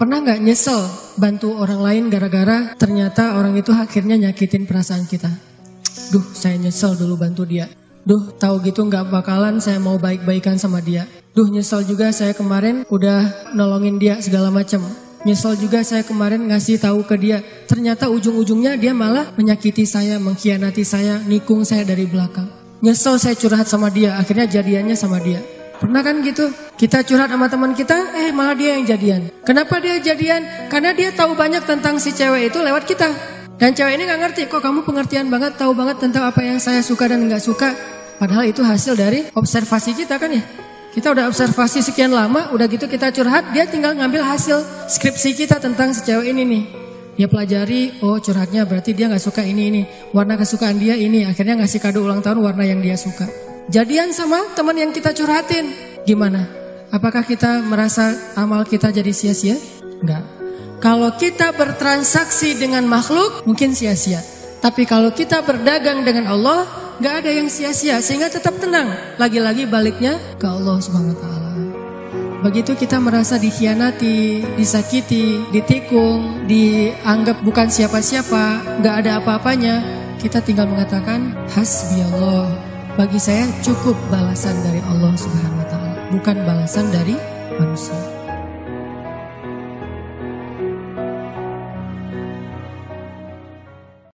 Pernah nggak nyesel bantu orang lain gara-gara ternyata orang itu akhirnya nyakitin perasaan kita? Duh, saya nyesel dulu bantu dia. Duh, tahu gitu nggak bakalan saya mau baik-baikan sama dia. Duh, nyesel juga saya kemarin udah nolongin dia segala macam. Nyesel juga saya kemarin ngasih tahu ke dia. Ternyata ujung-ujungnya dia malah menyakiti saya, mengkhianati saya, nikung saya dari belakang. Nyesel saya curhat sama dia, akhirnya jadiannya sama dia. Pernah kan gitu? Kita curhat sama teman kita, eh malah dia yang jadian. Kenapa dia jadian? Karena dia tahu banyak tentang si cewek itu lewat kita. Dan cewek ini nggak ngerti, kok kamu pengertian banget, tahu banget tentang apa yang saya suka dan nggak suka. Padahal itu hasil dari observasi kita kan ya. Kita udah observasi sekian lama, udah gitu kita curhat, dia tinggal ngambil hasil skripsi kita tentang si cewek ini nih. Dia pelajari, oh curhatnya berarti dia nggak suka ini ini, warna kesukaan dia ini, akhirnya ngasih kado ulang tahun warna yang dia suka. Jadian sama teman yang kita curhatin. Gimana? Apakah kita merasa amal kita jadi sia-sia? Enggak. Kalau kita bertransaksi dengan makhluk, mungkin sia-sia. Tapi kalau kita berdagang dengan Allah, nggak ada yang sia-sia sehingga tetap tenang. Lagi-lagi baliknya ke Allah Subhanahu. Begitu kita merasa dikhianati, disakiti, ditikung, dianggap bukan siapa-siapa, nggak ada apa-apanya, kita tinggal mengatakan hasbi Allah bagi saya cukup balasan dari Allah Subhanahu wa taala, bukan balasan dari manusia.